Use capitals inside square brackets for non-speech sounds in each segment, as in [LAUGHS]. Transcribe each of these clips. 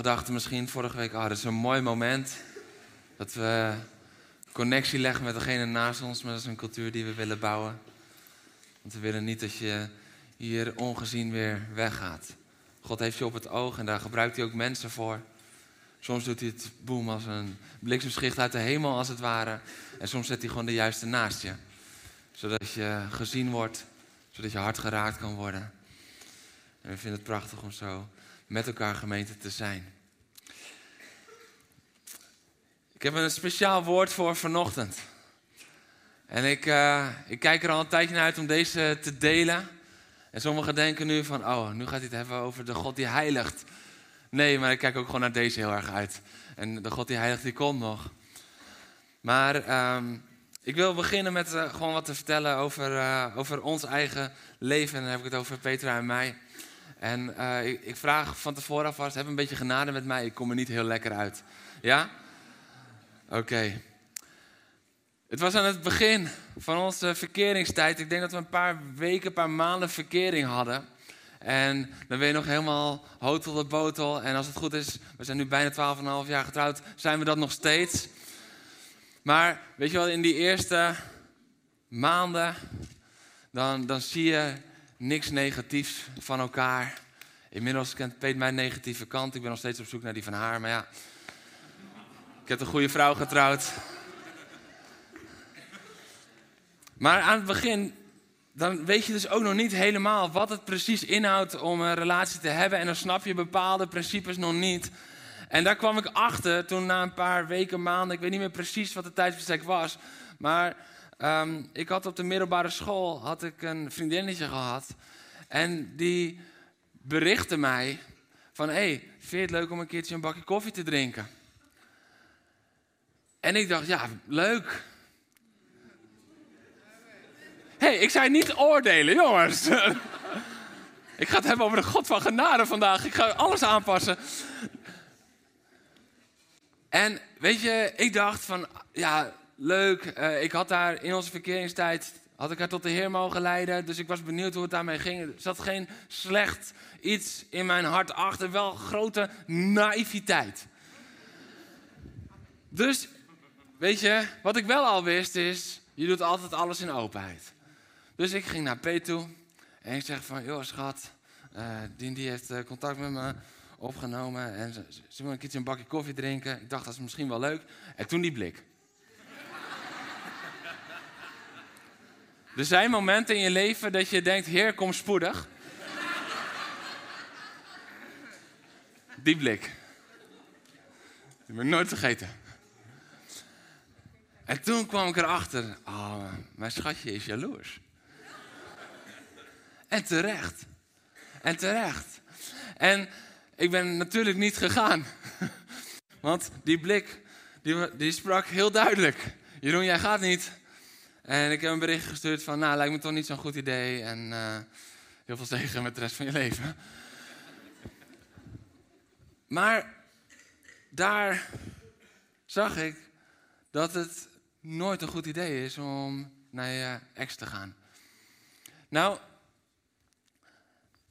Sommigen dachten misschien vorige week, ah, dat is een mooi moment. Dat we connectie leggen met degene naast ons, maar dat is een cultuur die we willen bouwen. Want we willen niet dat je hier ongezien weer weggaat. God heeft je op het oog en daar gebruikt hij ook mensen voor. Soms doet hij het boem als een bliksemschicht uit de hemel als het ware. En soms zet hij gewoon de juiste naast je. Zodat je gezien wordt, zodat je hart geraakt kan worden. En we vinden het prachtig om zo met elkaar gemeente te zijn. Ik heb een speciaal woord voor vanochtend. En ik, uh, ik kijk er al een tijdje naar uit om deze te delen. En sommigen denken nu van, oh, nu gaat hij het hebben over de God die heiligt. Nee, maar ik kijk ook gewoon naar deze heel erg uit. En de God die heiligt, die komt nog. Maar um, ik wil beginnen met uh, gewoon wat te vertellen over, uh, over ons eigen leven. En dan heb ik het over Petra en mij. En uh, ik, vraag van tevoren alvast, heb een beetje genade met mij, ik kom er niet heel lekker uit. Ja? Oké. Het was aan het begin van onze verkeringstijd. Ik denk dat we een paar weken, een paar maanden verkering hadden. En dan ben je nog helemaal hotel de botel. En als het goed is, we zijn nu bijna 12,5 jaar getrouwd, zijn we dat nog steeds. Maar weet je wel, in die eerste maanden, dan, dan zie je niks negatiefs van elkaar. Inmiddels kent Peet mijn negatieve kant. Ik ben nog steeds op zoek naar die van haar. Maar ja, ik heb een goede vrouw getrouwd. Maar aan het begin, dan weet je dus ook nog niet helemaal wat het precies inhoudt om een relatie te hebben. En dan snap je bepaalde principes nog niet. En daar kwam ik achter toen na een paar weken, maanden, ik weet niet meer precies wat de tijdsbestek was. Maar Um, ik had op de middelbare school had ik een vriendinnetje gehad. En die berichtte mij van... Hé, hey, vind je het leuk om een keertje een bakje koffie te drinken? En ik dacht, ja, leuk. Hé, hey, ik zei niet oordelen, jongens. [LAUGHS] ik ga het hebben over de God van genade vandaag. Ik ga alles aanpassen. En weet je, ik dacht van, ja, leuk. Uh, ik had daar in onze verkeringstijd, had ik haar tot de Heer mogen leiden. Dus ik was benieuwd hoe het daarmee ging. Er zat geen slecht iets in mijn hart achter, wel grote naïviteit. Dus, weet je, wat ik wel al wist is, je doet altijd alles in openheid. Dus ik ging naar P toe en ik zeg van, joh schat, uh, die, die heeft uh, contact met me opgenomen en ze, ze wil een keertje een bakje koffie drinken. Ik dacht, dat is misschien wel leuk. En toen die blik. Er zijn momenten in je leven dat je denkt, Heer, kom spoedig. Die blik. Die moet ik nooit vergeten. En toen kwam ik erachter, oh, mijn schatje is jaloers. En terecht. En terecht. En ik ben natuurlijk niet gegaan. Want die blik, die, die sprak heel duidelijk. Jeroen, jij gaat niet. En ik heb een bericht gestuurd van, nou, lijkt me toch niet zo'n goed idee. En uh, heel veel zegen met de rest van je leven. [LAUGHS] Maar daar zag ik dat het nooit een goed idee is om naar je ex te gaan. Nou,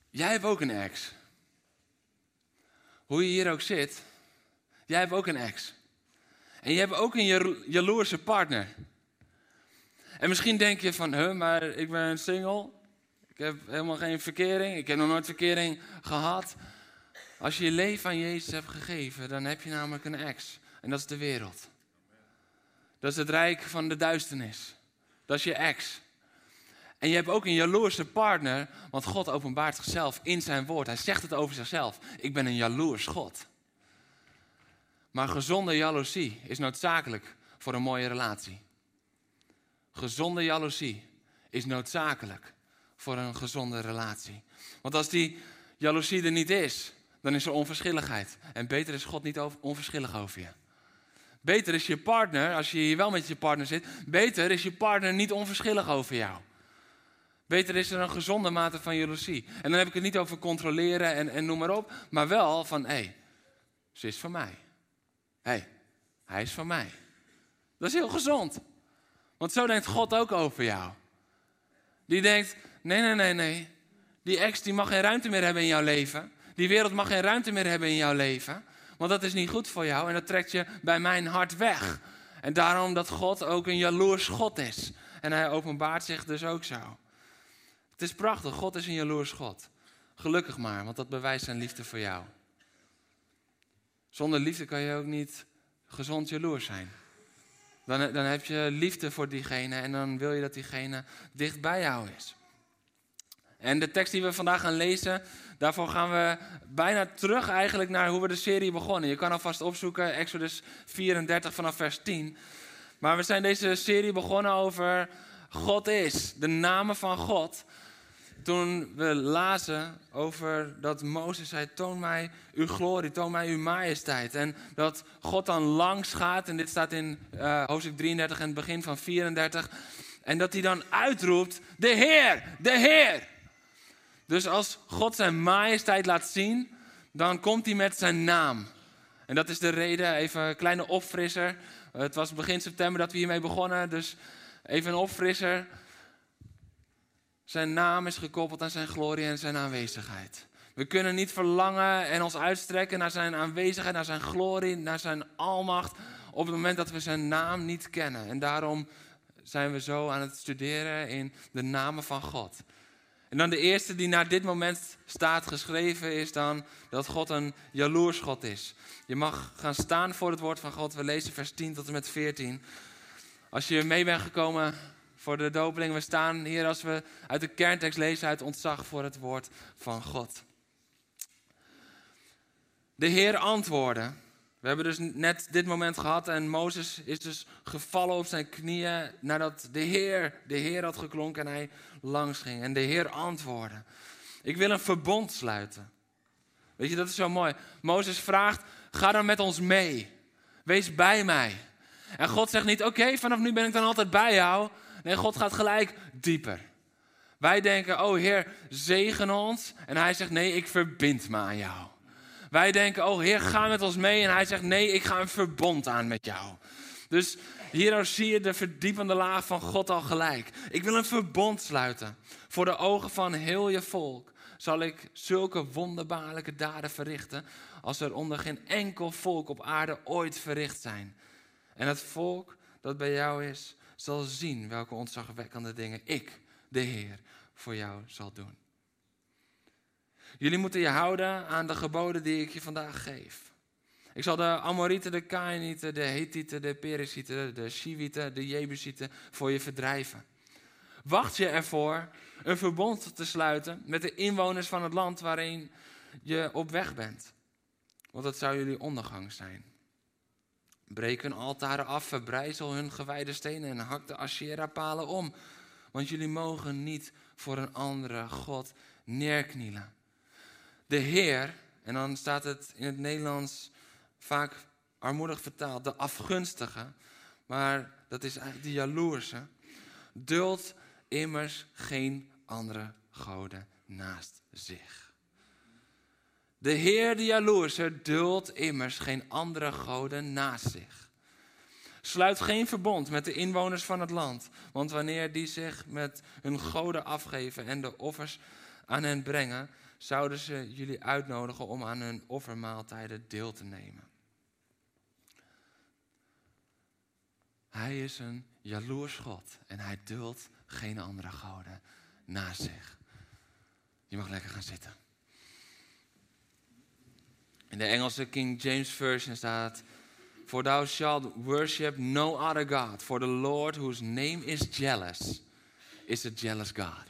jij hebt ook een ex. Hoe je hier ook zit, jij hebt ook een ex. En je hebt ook een jaloerse partner. En misschien denk je van, huh, maar ik ben single. Ik heb helemaal geen verkering. Ik heb nog nooit verkering gehad. Als je je leven aan Jezus hebt gegeven, dan heb je namelijk een ex. En dat is de wereld. Dat is het rijk van de duisternis. Dat is je ex. En je hebt ook een jaloerse partner, want God openbaart zichzelf in zijn woord. Hij zegt het over zichzelf. Ik ben een jaloers God. Maar gezonde jaloezie is noodzakelijk voor een mooie relatie. Gezonde jaloezie is noodzakelijk voor een gezonde relatie. Want als die jaloezie er niet is, dan is er onverschilligheid. En beter is God niet onverschillig over je. Beter is je partner, als je hier wel met je partner zit, beter is je partner niet onverschillig over jou. Beter is er een gezonde mate van jaloezie. En dan heb ik het niet over controleren en, en noem maar op, maar wel van hé, hey, ze is van mij. Hé, hey, hij is van mij. Dat is heel gezond. Want zo denkt God ook over jou. Die denkt, nee, nee, nee, nee. Die ex die mag geen ruimte meer hebben in jouw leven. Die wereld mag geen ruimte meer hebben in jouw leven. Want dat is niet goed voor jou en dat trekt je bij mijn hart weg. En daarom dat God ook een jaloers God is. En hij openbaart zich dus ook zo. Het is prachtig, God is een jaloers God. Gelukkig maar, want dat bewijst zijn liefde voor jou. Zonder liefde kan je ook niet gezond jaloers zijn. Dan, dan heb je liefde voor diegene en dan wil je dat diegene dicht bij jou is. En de tekst die we vandaag gaan lezen, daarvoor gaan we bijna terug eigenlijk naar hoe we de serie begonnen. Je kan alvast opzoeken, Exodus 34 vanaf vers 10. Maar we zijn deze serie begonnen over God is, de namen van God toen we lazen over dat Mozes zei: Toon mij uw glorie, toon mij uw majesteit. En dat God dan langs gaat, en dit staat in uh, hoofdstuk 33 en het begin van 34. En dat hij dan uitroept: De Heer, de Heer. Dus als God zijn majesteit laat zien, dan komt hij met zijn naam. En dat is de reden, even een kleine opfrisser. Het was begin september dat we hiermee begonnen, dus even een opfrisser. Zijn naam is gekoppeld aan zijn glorie en zijn aanwezigheid. We kunnen niet verlangen en ons uitstrekken naar zijn aanwezigheid, naar zijn glorie, naar zijn almacht, op het moment dat we zijn naam niet kennen. En daarom zijn we zo aan het studeren in de namen van God. En dan de eerste die naar dit moment staat geschreven is dan dat God een jaloers God is. Je mag gaan staan voor het woord van God. We lezen vers 10 tot en met 14. Als je mee bent gekomen voor de dopeling. We staan hier als we uit de kerntekst lezen uit ontzag voor het woord van God. De Heer antwoordde. We hebben dus net dit moment gehad en Mozes is dus gevallen op zijn knieën nadat de Heer, de Heer had geklonken en hij langs ging. En de Heer antwoordde. Ik wil een verbond sluiten. Weet je, dat is zo mooi. Mozes vraagt, ga dan met ons mee. Wees bij mij. En God zegt niet, oké, vanaf nu ben ik dan altijd bij jou. Nee, God gaat gelijk dieper. Wij denken, oh Heer, zegen ons. En hij zegt, nee, ik verbind me aan jou. Wij denken, oh Heer, ga met ons mee. En hij zegt, nee, ik ga een verbond aan met jou. Dus hier zie je de verdiepende laag van God al gelijk. Ik wil een verbond sluiten. Voor de ogen van heel je volk zal ik zulke wonderbaarlijke daden verrichten. als er onder geen enkel volk op aarde ooit verricht zijn. En het volk dat bij jou is, zal zien welke ontzagwekkende dingen ik, de Heer, voor jou zal doen. Jullie moeten je houden aan de geboden die ik je vandaag geef. Ik zal de Amorieten, de Kainieten, de Hethieten, de Perisieten, de Shivieten, de Jebusieten voor je verdrijven. Wacht je ervoor een verbond te sluiten met de inwoners van het land waarin je op weg bent. Want dat zou jullie ondergang zijn. Breek hun altaren af, verbrijzel hun gewijde stenen en hak de Asherah-palen om. Want jullie mogen niet voor een andere God neerknielen. De Heer, en dan staat het in het Nederlands vaak armoedig vertaald, de afgunstige, maar dat is eigenlijk de jaloerse, duldt immers geen andere goden naast zich. De Heer, de jaloerse, duldt immers geen andere goden naast zich. Sluit geen verbond met de inwoners van het land, want wanneer die zich met hun goden afgeven en de offers aan hen brengen, zouden ze jullie uitnodigen om aan hun offermaaltijden deel te nemen. Hij is een jaloers God en hij duldt geen andere goden naast zich. Je mag lekker gaan zitten. In de Engelse King James Version staat: For thou shalt worship no other God, for the Lord whose name is jealous, is a jealous God.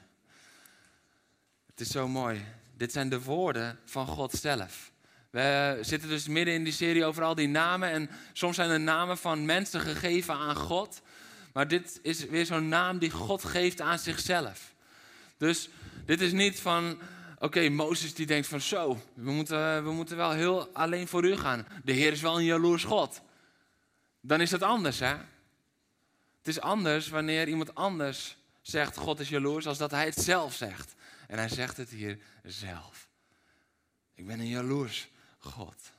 Het is zo mooi. Dit zijn de woorden van God zelf. We zitten dus midden in die serie over al die namen. En soms zijn de namen van mensen gegeven aan God. Maar dit is weer zo'n naam die God geeft aan zichzelf. Dus dit is niet van Oké, Mozes die denkt van zo, we moeten, we moeten wel heel alleen voor u gaan. De Heer is wel een jaloers God. dan is het anders, hè? Het is anders wanneer iemand anders zegt God is jaloers, als dat hij het zelf zegt. En hij zegt het hier zelf. Ik ben een jaloers God.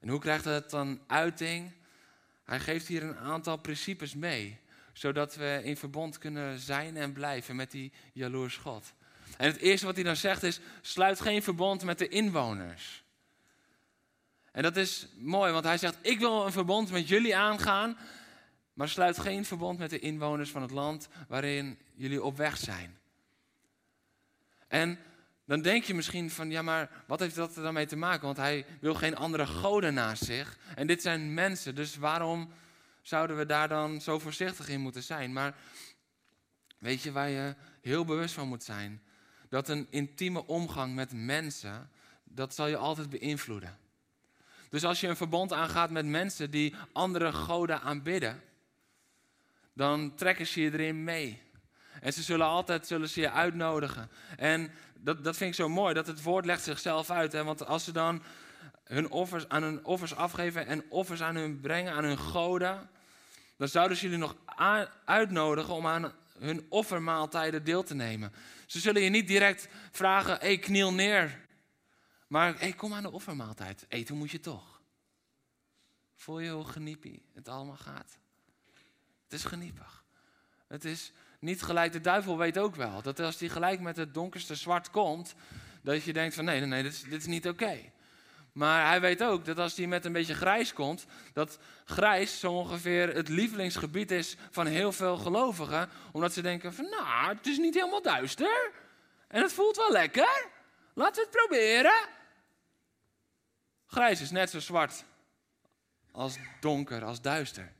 En hoe krijgt het dan uiting? Hij geeft hier een aantal principes mee, zodat we in verbond kunnen zijn en blijven met die jaloers God. En het eerste wat hij dan zegt is: sluit geen verbond met de inwoners. En dat is mooi, want hij zegt: Ik wil een verbond met jullie aangaan, maar sluit geen verbond met de inwoners van het land waarin jullie op weg zijn. En dan denk je misschien van, ja, maar wat heeft dat er dan mee te maken? Want hij wil geen andere goden naast zich. En dit zijn mensen, dus waarom zouden we daar dan zo voorzichtig in moeten zijn? Maar weet je waar je heel bewust van moet zijn? Dat een intieme omgang met mensen, dat zal je altijd beïnvloeden. Dus als je een verbond aangaat met mensen die andere goden aanbidden, dan trekken ze je erin mee. En ze zullen altijd zullen ze je uitnodigen. En dat, dat vind ik zo mooi, dat het woord legt zichzelf uit. Hè? Want als ze dan hun offers, aan hun offers afgeven en offers aan hun brengen, aan hun goden, dan zouden ze jullie nog uitnodigen om aan hun offermaaltijden deel te nemen. Ze zullen je niet direct vragen, hey, kniel neer. Maar hey, kom aan de offermaaltijd. Eten moet je toch. Voel je hoe geniepig het allemaal gaat? Het is geniepig. Het is niet gelijk, de duivel weet ook wel dat als hij gelijk met het donkerste zwart komt, dat je denkt van nee, nee, nee, dit is, dit is niet oké. Maar hij weet ook dat als hij met een beetje grijs komt, dat grijs zo ongeveer het lievelingsgebied is van heel veel gelovigen. Omdat ze denken van nou, het is niet helemaal duister. En het voelt wel lekker. Laten we het proberen. Grijs is net zo zwart als donker, als duister.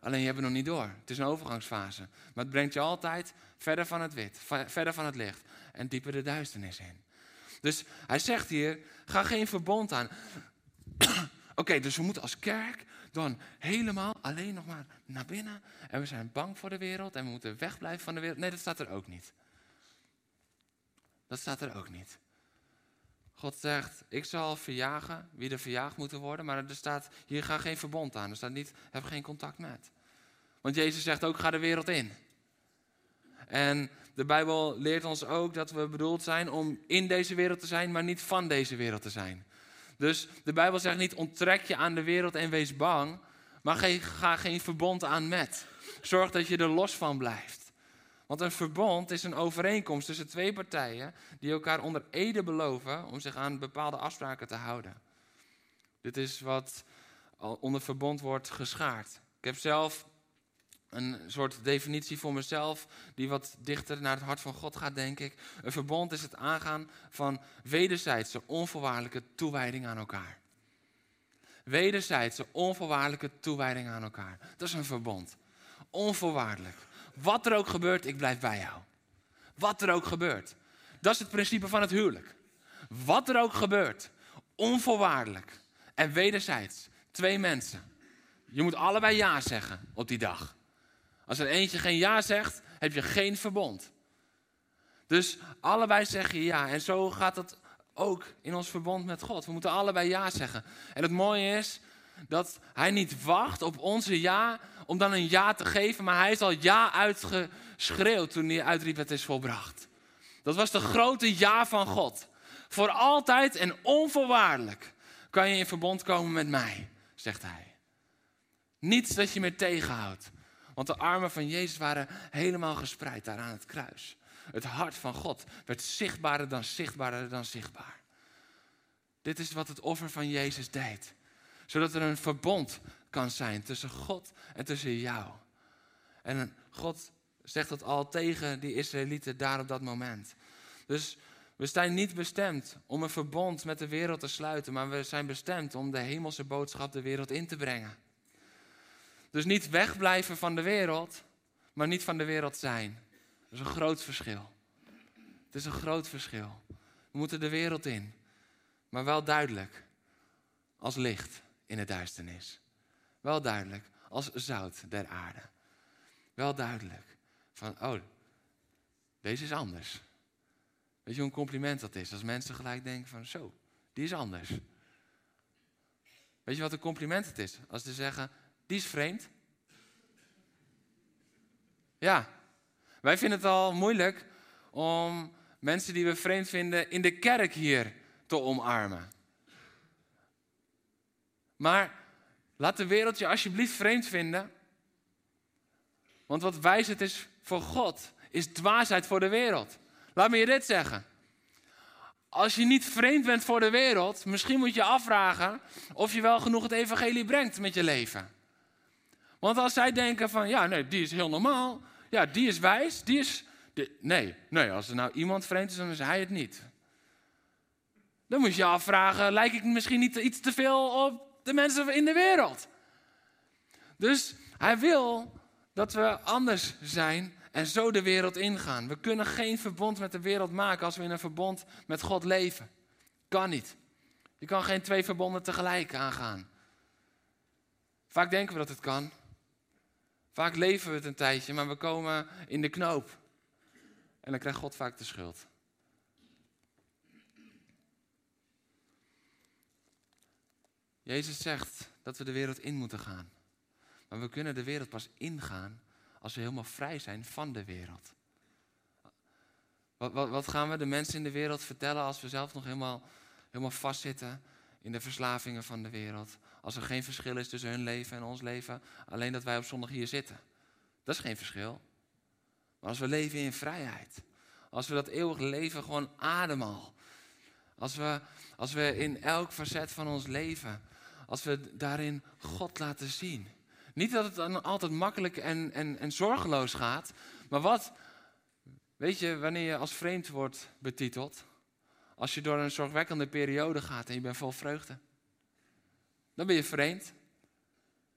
Alleen je hebt het nog niet door. Het is een overgangsfase. Maar het brengt je altijd verder van het wit, verder van het licht en dieper de duisternis in. Dus hij zegt hier, ga geen verbond aan. [CLEARS THROAT] Oké, dus we moeten als kerk dan helemaal alleen nog maar naar binnen. En we zijn bang voor de wereld en we moeten wegblijven van de wereld. Nee, dat staat er ook niet. Dat staat er ook niet. God zegt, ik zal verjagen wie er verjaagd moeten worden, maar er staat, hier ga geen verbond aan. Er staat niet, heb geen contact met. Want Jezus zegt ook, ga de wereld in. En de Bijbel leert ons ook dat we bedoeld zijn om in deze wereld te zijn, maar niet van deze wereld te zijn. Dus de Bijbel zegt niet onttrek je aan de wereld en wees bang, maar ga geen verbond aan met. Zorg dat je er los van blijft. Want een verbond is een overeenkomst tussen twee partijen die elkaar onder ede beloven om zich aan bepaalde afspraken te houden. Dit is wat onder verbond wordt geschaard. Ik heb zelf een soort definitie voor mezelf die wat dichter naar het hart van God gaat, denk ik. Een verbond is het aangaan van wederzijdse onvoorwaardelijke toewijding aan elkaar. Wederzijdse onvoorwaardelijke toewijding aan elkaar. Dat is een verbond. Onvoorwaardelijk. Wat er ook gebeurt, ik blijf bij jou. Wat er ook gebeurt. Dat is het principe van het huwelijk. Wat er ook gebeurt, onvoorwaardelijk en wederzijds. Twee mensen. Je moet allebei ja zeggen op die dag. Als er eentje geen ja zegt, heb je geen verbond. Dus allebei zeggen ja. En zo gaat het ook in ons verbond met God. We moeten allebei ja zeggen. En het mooie is dat hij niet wacht op onze ja om dan een ja te geven, maar hij is al ja uitgeschreeuwd toen hij uitriep het is volbracht. Dat was de grote ja van God. Voor altijd en onvoorwaardelijk kan je in verbond komen met mij, zegt hij. Niets dat je me tegenhoudt. Want de armen van Jezus waren helemaal gespreid daar aan het kruis. Het hart van God werd zichtbaarder dan zichtbaarder dan zichtbaar. Dit is wat het offer van Jezus deed. Zodat er een verbond kan zijn tussen God en tussen jou. En God zegt dat al tegen die Israëlieten daar op dat moment. Dus we zijn niet bestemd om een verbond met de wereld te sluiten, maar we zijn bestemd om de hemelse boodschap de wereld in te brengen. Dus niet wegblijven van de wereld, maar niet van de wereld zijn. Dat is een groot verschil. Het is een groot verschil. We moeten de wereld in, maar wel duidelijk als licht in de duisternis. Wel duidelijk als zout der aarde. Wel duidelijk van, oh, deze is anders. Weet je hoe een compliment dat is? Als mensen gelijk denken van, zo, die is anders. Weet je wat een compliment het is? Als ze zeggen, die is vreemd. Ja, wij vinden het al moeilijk om mensen die we vreemd vinden in de kerk hier te omarmen. Maar laat de wereld je alsjeblieft vreemd vinden. Want wat wijsheid is voor God, is dwaasheid voor de wereld. Laat me je dit zeggen. Als je niet vreemd bent voor de wereld, misschien moet je afvragen of je wel genoeg het evangelie brengt met je leven. Want als zij denken van, ja, nee, die is heel normaal, ja, die is wijs, die is... nee, nee, als er nou iemand vreemd is, dan is hij het niet. Dan moet je je afvragen, lijk ik misschien niet iets te veel op de mensen in de wereld? Dus hij wil dat we anders zijn en zo de wereld ingaan. We kunnen geen verbond met de wereld maken als we in een verbond met God leven. Kan niet. Je kan geen twee verbonden tegelijk aangaan. Vaak denken we dat het kan. Vaak leven we het een tijdje, maar we komen in de knoop. En dan krijgt God vaak de schuld. Jezus zegt dat we de wereld in moeten gaan. Maar we kunnen de wereld pas ingaan als we helemaal vrij zijn van de wereld. Wat, wat, wat, gaan we de mensen in de wereld vertellen als we zelf nog helemaal, helemaal vastzitten in de verslavingen van de wereld? Als er geen verschil is tussen hun leven en ons leven, alleen dat wij op zondag hier zitten. Dat is geen verschil. Maar als we leven in vrijheid, als we dat eeuwige leven gewoon ademen als we, als we in elk facet van ons leven, als we daarin God laten zien. Niet dat het dan altijd makkelijk en, en, en zorgeloos gaat, maar wat, weet je, wanneer je als vreemd wordt betiteld, als je door een zorgwekkende periode gaat en je bent vol vreugde, dan ben je vreemd.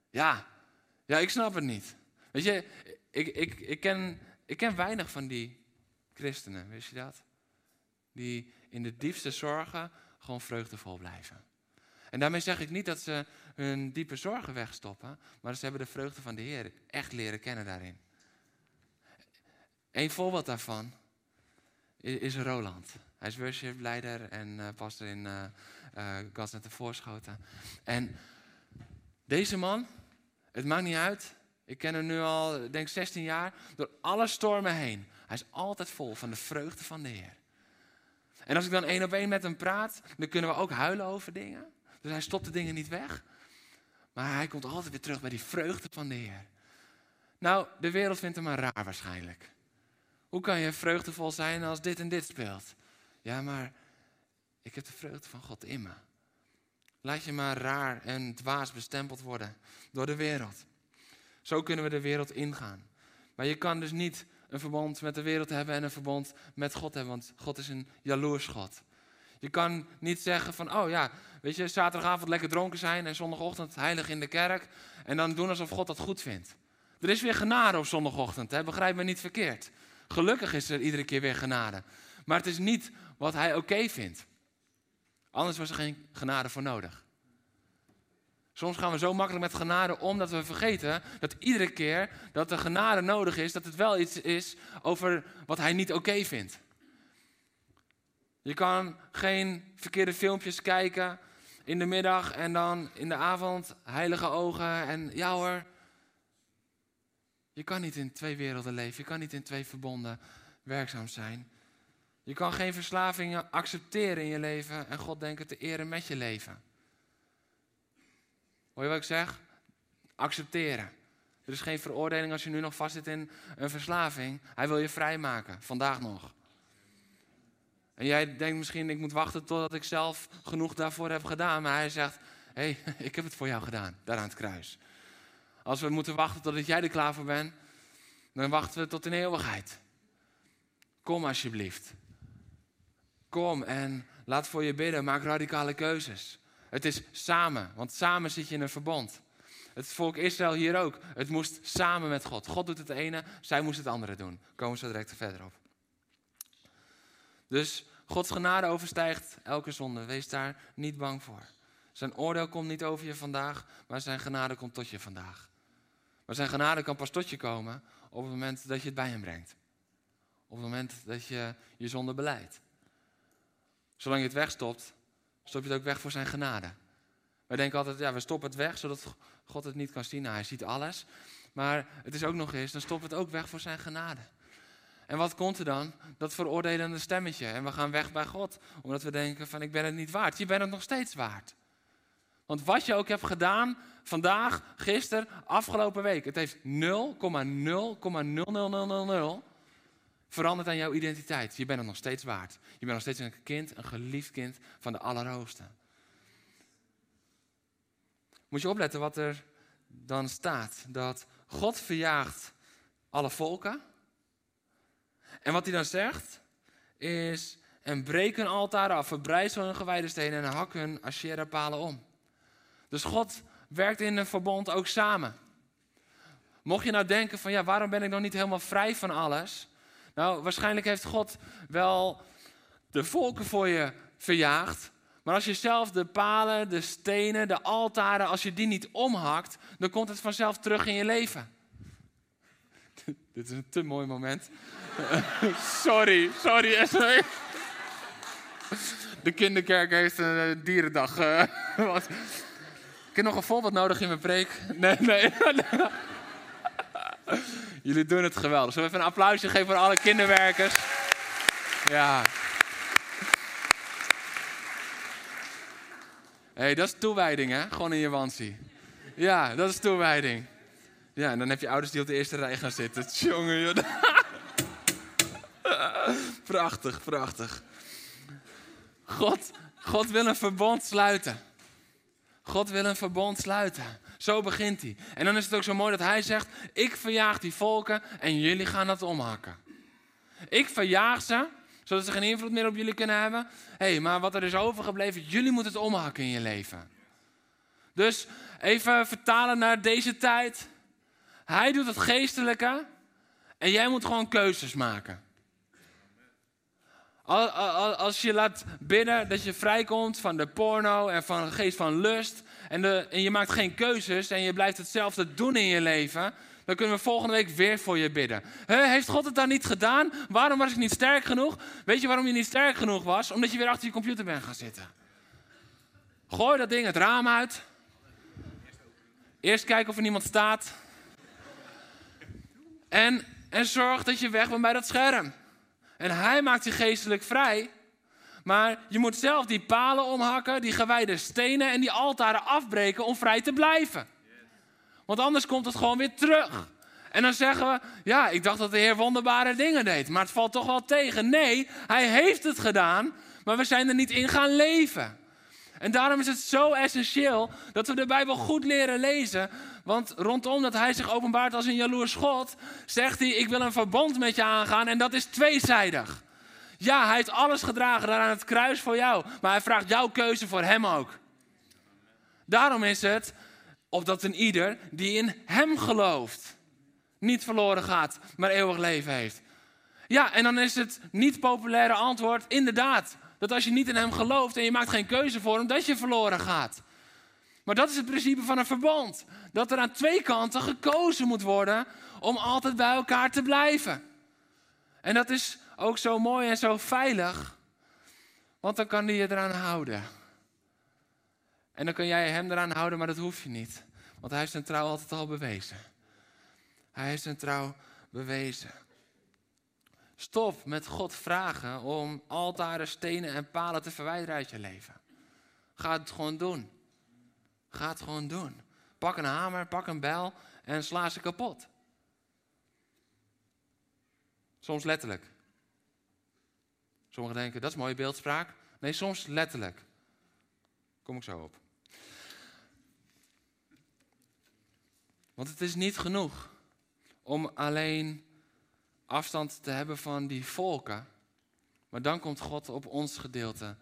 Ja, ja, ik snap het niet. Weet je, ik, ik, ik, ken, ik ken weinig van die christenen, wist je dat? Die in de diepste zorgen gewoon vreugdevol blijven. En daarmee zeg ik niet dat ze hun diepe zorgen wegstoppen, maar ze hebben de vreugde van de Heer echt leren kennen daarin. Een voorbeeld daarvan is Roland. Hij is worshipleider en uh, pastor in uh, uh, de Voorschoten. En deze man, het maakt niet uit. Ik ken hem nu al, denk 16 jaar, door alle stormen heen. Hij is altijd vol van de vreugde van de Heer. En als ik dan één op één met hem praat, dan kunnen we ook huilen over dingen. Dus hij stopt de dingen niet weg. Maar hij komt altijd weer terug bij die vreugde van de Heer. Nou, de wereld vindt hem maar raar waarschijnlijk. Hoe kan je vreugdevol zijn als dit en dit speelt? Ja, maar ik heb de vreugde van God in me. Laat je maar raar en dwaas bestempeld worden door de wereld. Zo kunnen we de wereld ingaan. Maar je kan dus niet een verbond met de wereld hebben en een verbond met God hebben, want God is een jaloers God. Je kan niet zeggen van, oh ja, weet je, zaterdagavond lekker dronken zijn en zondagochtend heilig in de kerk en dan doen alsof God dat goed vindt. Er is weer genade op zondagochtend, hè? begrijp me niet verkeerd. Gelukkig is er iedere keer weer genade. Maar het is niet wat hij oké vindt. Anders was er geen genade voor nodig. Soms gaan we zo makkelijk met genade om dat we vergeten dat iedere keer dat er genade nodig is, dat het wel iets is over wat hij niet oké vindt. Je kan geen verkeerde filmpjes kijken in de middag en dan in de avond heilige ogen en ja hoor. Je kan niet in twee werelden leven, je kan niet in twee verbonden werkzaam zijn. Je kan geen verslavingen accepteren in je leven en God denken te eren met je leven. Hoor je wat ik zeg? Accepteren. Er is geen veroordeling als je nu nog vastzit in een verslaving. Hij wil je vrijmaken, vandaag nog. En jij denkt misschien, ik moet wachten totdat ik zelf genoeg daarvoor heb gedaan. Maar hij zegt, hé, hey, [LAUGHS] ik heb het voor jou gedaan, daar aan het kruis. Als we moeten wachten totdat jij er klaar voor bent, dan wachten we tot in eeuwigheid. Kom alsjeblieft. Kom en laat voor je bidden, maak radicale keuzes. Het is samen, want samen zit je in een verbond. Het volk Israël hier ook. Het moest samen met God. God doet het ene, zij moest het andere doen. Komen we zo direct verder op. Dus Gods genade overstijgt elke zonde. Wees daar niet bang voor. Zijn oordeel komt niet over je vandaag, maar zijn genade komt tot je vandaag. Maar zijn genade kan pas tot je komen op het moment dat je het bij hem brengt. Op het moment dat je je zonde beleidt. Zolang je het wegstopt, stop je het ook weg voor zijn genade. Wij denken altijd, ja, we stoppen het weg zodat God het niet kan zien. Nou, hij ziet alles. Maar het is ook nog eens, dan stoppen we het ook weg voor zijn genade. En wat komt er dan? Dat veroordelende stemmetje. En we gaan weg bij God. Omdat we denken van ik ben het niet waard. Je bent het nog steeds waard. Want wat je ook hebt gedaan, vandaag, gisteren, afgelopen week. Het heeft 0,0,00000 veranderd aan jouw identiteit. Je bent het nog steeds waard. Je bent nog steeds een kind, een geliefd kind van de Allerhoogste. Moet je opletten wat er dan staat. Dat God verjaagt alle volken. En wat hij dan zegt is, en breek hun altaar af, verbrijzel hun gewijde stenen en hak hun Asherah-palen om. Dus God werkt in een verbond ook samen. Mocht je nou denken van, ja, waarom ben ik nog niet helemaal vrij van alles? Nou, waarschijnlijk heeft God wel de volken voor je verjaagd. Maar als je zelf de palen, de stenen, de altaren, als je die niet omhakt, dan komt het vanzelf terug in je leven. [LAUGHS] Dit is een te mooi moment. [LAUGHS] sorry, sorry. [LAUGHS] De kinderkerk heeft een dierendag. Uh, wat. Ik heb nog een voorbeeld nodig in mijn preek. Nee, nee. Jullie doen het geweldig. Zullen we even een applausje geven voor alle kinderwerkers? Ja. Hey, dat is toewijding, hè? Gewoon in je wansie. Ja, dat is toewijding. Ja, en dan heb je ouders die op de eerste rij gaan zitten. Jongen, joh. [LAUGHS] prachtig, prachtig. God, God wil een verbond sluiten. God wil een verbond sluiten. Zo begint hij. En dan is het ook zo mooi dat hij zegt: Ik verjaag die volken en jullie gaan dat omhakken. Ik verjaag ze, zodat ze geen invloed meer op jullie kunnen hebben. Hé, hey, maar wat er is overgebleven, jullie moeten het omhakken in je leven. Dus even vertalen naar deze tijd. Hij doet het geestelijke en jij moet gewoon keuzes maken. Als je laat bidden dat je vrijkomt van de porno en van de geest van lust. En, de, en je maakt geen keuzes en je blijft hetzelfde doen in je leven. Dan kunnen we volgende week weer voor je bidden. heeft God het dan niet gedaan? Waarom was ik niet sterk genoeg? Weet je waarom je niet sterk genoeg was? Omdat je weer achter je computer bent gaan zitten. Gooi dat ding het raam uit. Eerst kijken of er niemand staat. En, en zorg dat je weg bent bij dat scherm. En hij maakt je geestelijk vrij. Maar je moet zelf die palen omhakken, die gewijde stenen en die altaren afbreken om vrij te blijven. Want anders komt het gewoon weer terug. En dan zeggen we, ja, ik dacht dat de Heer wonderbare dingen deed, maar het valt toch wel tegen. Nee, hij heeft het gedaan, maar we zijn er niet in gaan leven. En daarom is het zo essentieel dat we de Bijbel goed leren lezen. Want rondom dat hij zich openbaart als een jaloers God, zegt hij: Ik wil een verbond met je aangaan en dat is tweezijdig. Ja, hij heeft alles gedragen aan het kruis voor jou, maar hij vraagt jouw keuze voor hem ook. Daarom is het opdat een ieder die in hem gelooft, niet verloren gaat, maar eeuwig leven heeft. Ja, en dan is het niet populaire antwoord inderdaad dat als je niet in hem gelooft en je maakt geen keuze voor hem, dat je verloren gaat. Maar dat is het principe van een verbond. Dat er aan twee kanten gekozen moet worden om altijd bij elkaar te blijven. En dat is ook zo mooi en zo veilig, want dan kan hij je eraan houden. En dan kan jij hem eraan houden, maar dat hoef je niet. Want hij heeft zijn trouw altijd al bewezen. Hij heeft zijn trouw bewezen. Stop met God vragen om altaren, stenen en palen te verwijderen uit je leven. Ga het gewoon doen. Ga het gewoon doen. Pak een hamer, pak een bijl en sla ze kapot. Soms letterlijk. Sommigen denken, dat is mooie beeldspraak. Nee, soms letterlijk. Kom ik zo op. Want het is niet genoeg om alleen afstand te hebben van die volken. Maar dan komt God op ons gedeelte.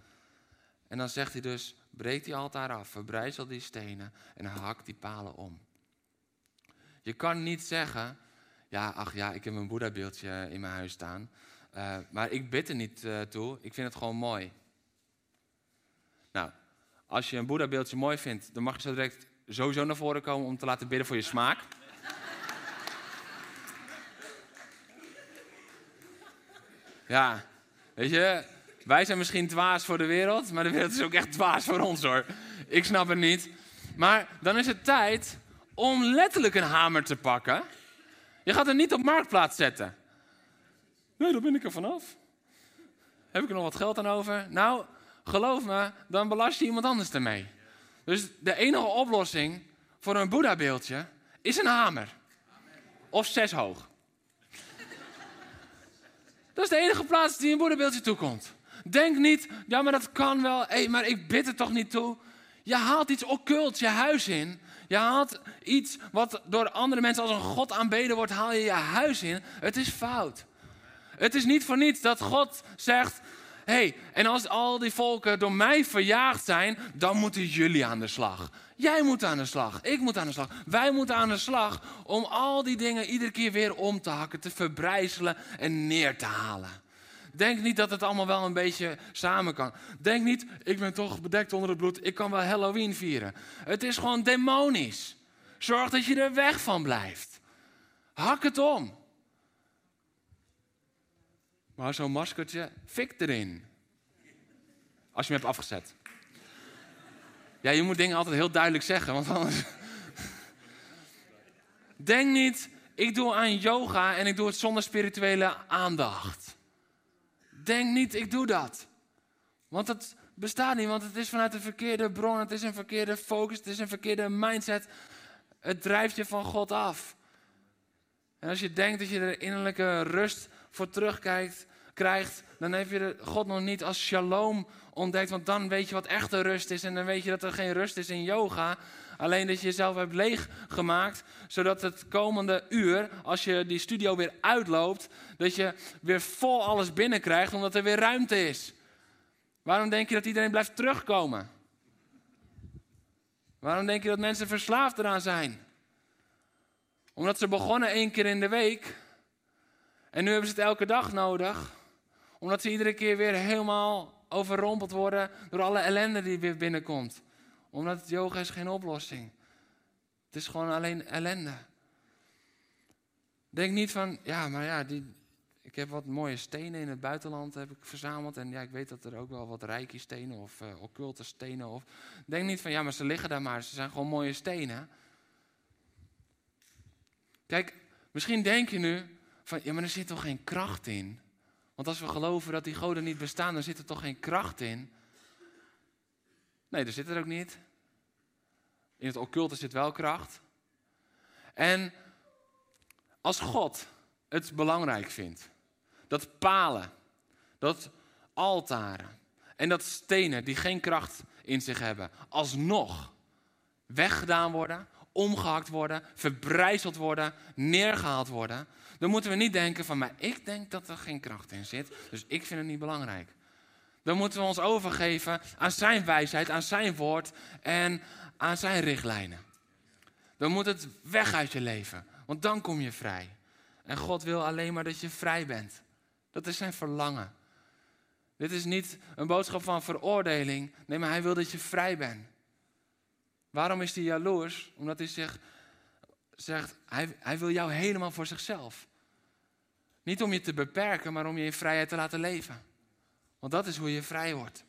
En dan zegt hij dus, breek die altaar af, verbrijzel die stenen en hak die palen om. Je kan niet zeggen, ja, ach ja, ik heb een Boeddha-beeldje in mijn huis staan. Uh, maar ik bid er niet uh, toe, ik vind het gewoon mooi. Nou, als je een Boeddha-beeldje mooi vindt, dan mag je zo direct sowieso naar voren komen om te laten bidden voor je smaak. Ja, weet je, wij zijn misschien dwaas voor de wereld, maar de wereld is ook echt dwaas voor ons hoor. Ik snap het niet. Maar dan is het tijd om letterlijk een hamer te pakken. Je gaat er niet op marktplaats zetten. Nee, daar ben ik er vanaf. Heb ik er nog wat geld aan over? Nou, geloof me, dan belast je iemand anders ermee. Dus de enige oplossing voor een Boeddha-beeldje is een hamer. Of zes hoog. Dat is de enige plaats die een Boeddha-beeldje toekomt. Denk niet, ja, maar dat kan wel. Hey, maar ik bid er toch niet toe. Je haalt iets occult je huis in. Je haalt iets wat door andere mensen als een god aanbeden wordt, haal je je huis in. Het is fout. Het is niet voor niets dat God zegt: hey, en als al die volken door mij verjaagd zijn, dan moeten jullie aan de slag. Jij moet aan de slag, ik moet aan de slag, wij moeten aan de slag om al die dingen iedere keer weer om te hakken, te verbrijzelen en neer te halen. Denk niet dat het allemaal wel een beetje samen kan. Denk niet, ik ben toch bedekt onder het bloed, ik kan wel Halloween vieren. Het is gewoon demonisch. Zorg dat je er weg van blijft. Hak het om. Maar zo'n maskertje, fik erin. Als je hem hebt afgezet. Ja, je moet dingen altijd heel duidelijk zeggen, want anders. Denk niet, ik doe aan yoga en ik doe het zonder spirituele aandacht. Denk niet, ik doe dat. Want het bestaat niet, want het is vanuit een verkeerde bron, het is een verkeerde focus, het is een verkeerde mindset. Het drijft je van God af. En als je denkt dat je er innerlijke rust voor terugkijkt, krijgt, dan heb je God nog niet als shalom ontdekt. Want dan weet je wat echte rust is. En dan weet je dat er geen rust is in yoga. Alleen dat je jezelf hebt leeggemaakt. Zodat het komende uur, als je die studio weer uitloopt, dat je weer vol alles binnenkrijgt. Omdat er weer ruimte is. Waarom denk je dat iedereen blijft terugkomen? Waarom denk je dat mensen verslaafd eraan zijn? Omdat ze begonnen één keer in de week. En nu hebben ze het elke dag nodig. Omdat ze iedere keer weer helemaal overrompeld worden door alle ellende die weer binnenkomt. Omdat yoga is geen oplossing. Het is gewoon alleen ellende. Denk niet van, ja, maar ja, die, ik heb wat mooie stenen in het buitenland heb ik verzameld. En ja, ik weet dat er ook wel wat rijke stenen of uh, occulte stenen. Of... Denk niet van, ja, maar ze liggen daar maar. Ze zijn gewoon mooie stenen. Kijk, misschien denk je nu van, ja, maar er zit toch geen kracht in? Want als we geloven dat die goden niet bestaan, dan zit er toch geen kracht in? Nee, er zit er ook niet. In het occulte zit wel kracht. En als God het belangrijk vindt dat palen, dat altaren en dat stenen die geen kracht in zich hebben, alsnog weggedaan worden, omgehakt worden, verbrijzeld worden, neergehaald worden, dan moeten we niet denken van, maar ik denk dat er geen kracht in zit, dus ik vind het niet belangrijk. Dan moeten we ons overgeven aan zijn wijsheid, aan zijn woord en aan zijn richtlijnen. Dan moet het weg uit je leven, want dan kom je vrij. En God wil alleen maar dat je vrij bent. Dat is zijn verlangen. Dit is niet een boodschap van veroordeling. Nee, maar hij wil dat je vrij bent. Waarom is hij jaloers? Omdat hij zich zegt, hij, hij wil jou helemaal voor zichzelf. Niet om je te beperken, maar om je in vrijheid te laten leven. Want dat is hoe je vrij wordt.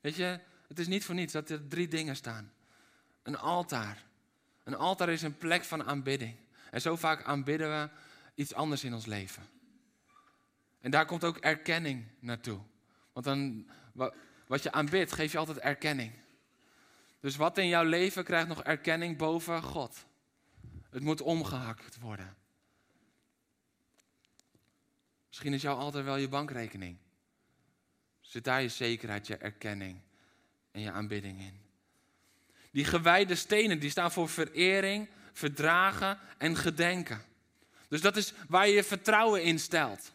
Weet je, het is niet voor niets dat er drie dingen staan. Een altaar. Een altaar is een plek van aanbidding. En zo vaak aanbidden we iets anders in ons leven. En daar komt ook erkenning naartoe. Want dan, wat je aanbidt, geef je altijd erkenning. Dus wat in jouw leven krijgt nog erkenning boven God? Het moet omgehakt worden. Misschien is jou altijd wel je bankrekening. Zit daar je zekerheid, je erkenning en je aanbidding in? Die gewijde stenen die staan voor verering, verdragen en gedenken. Dus dat is waar je je vertrouwen in stelt.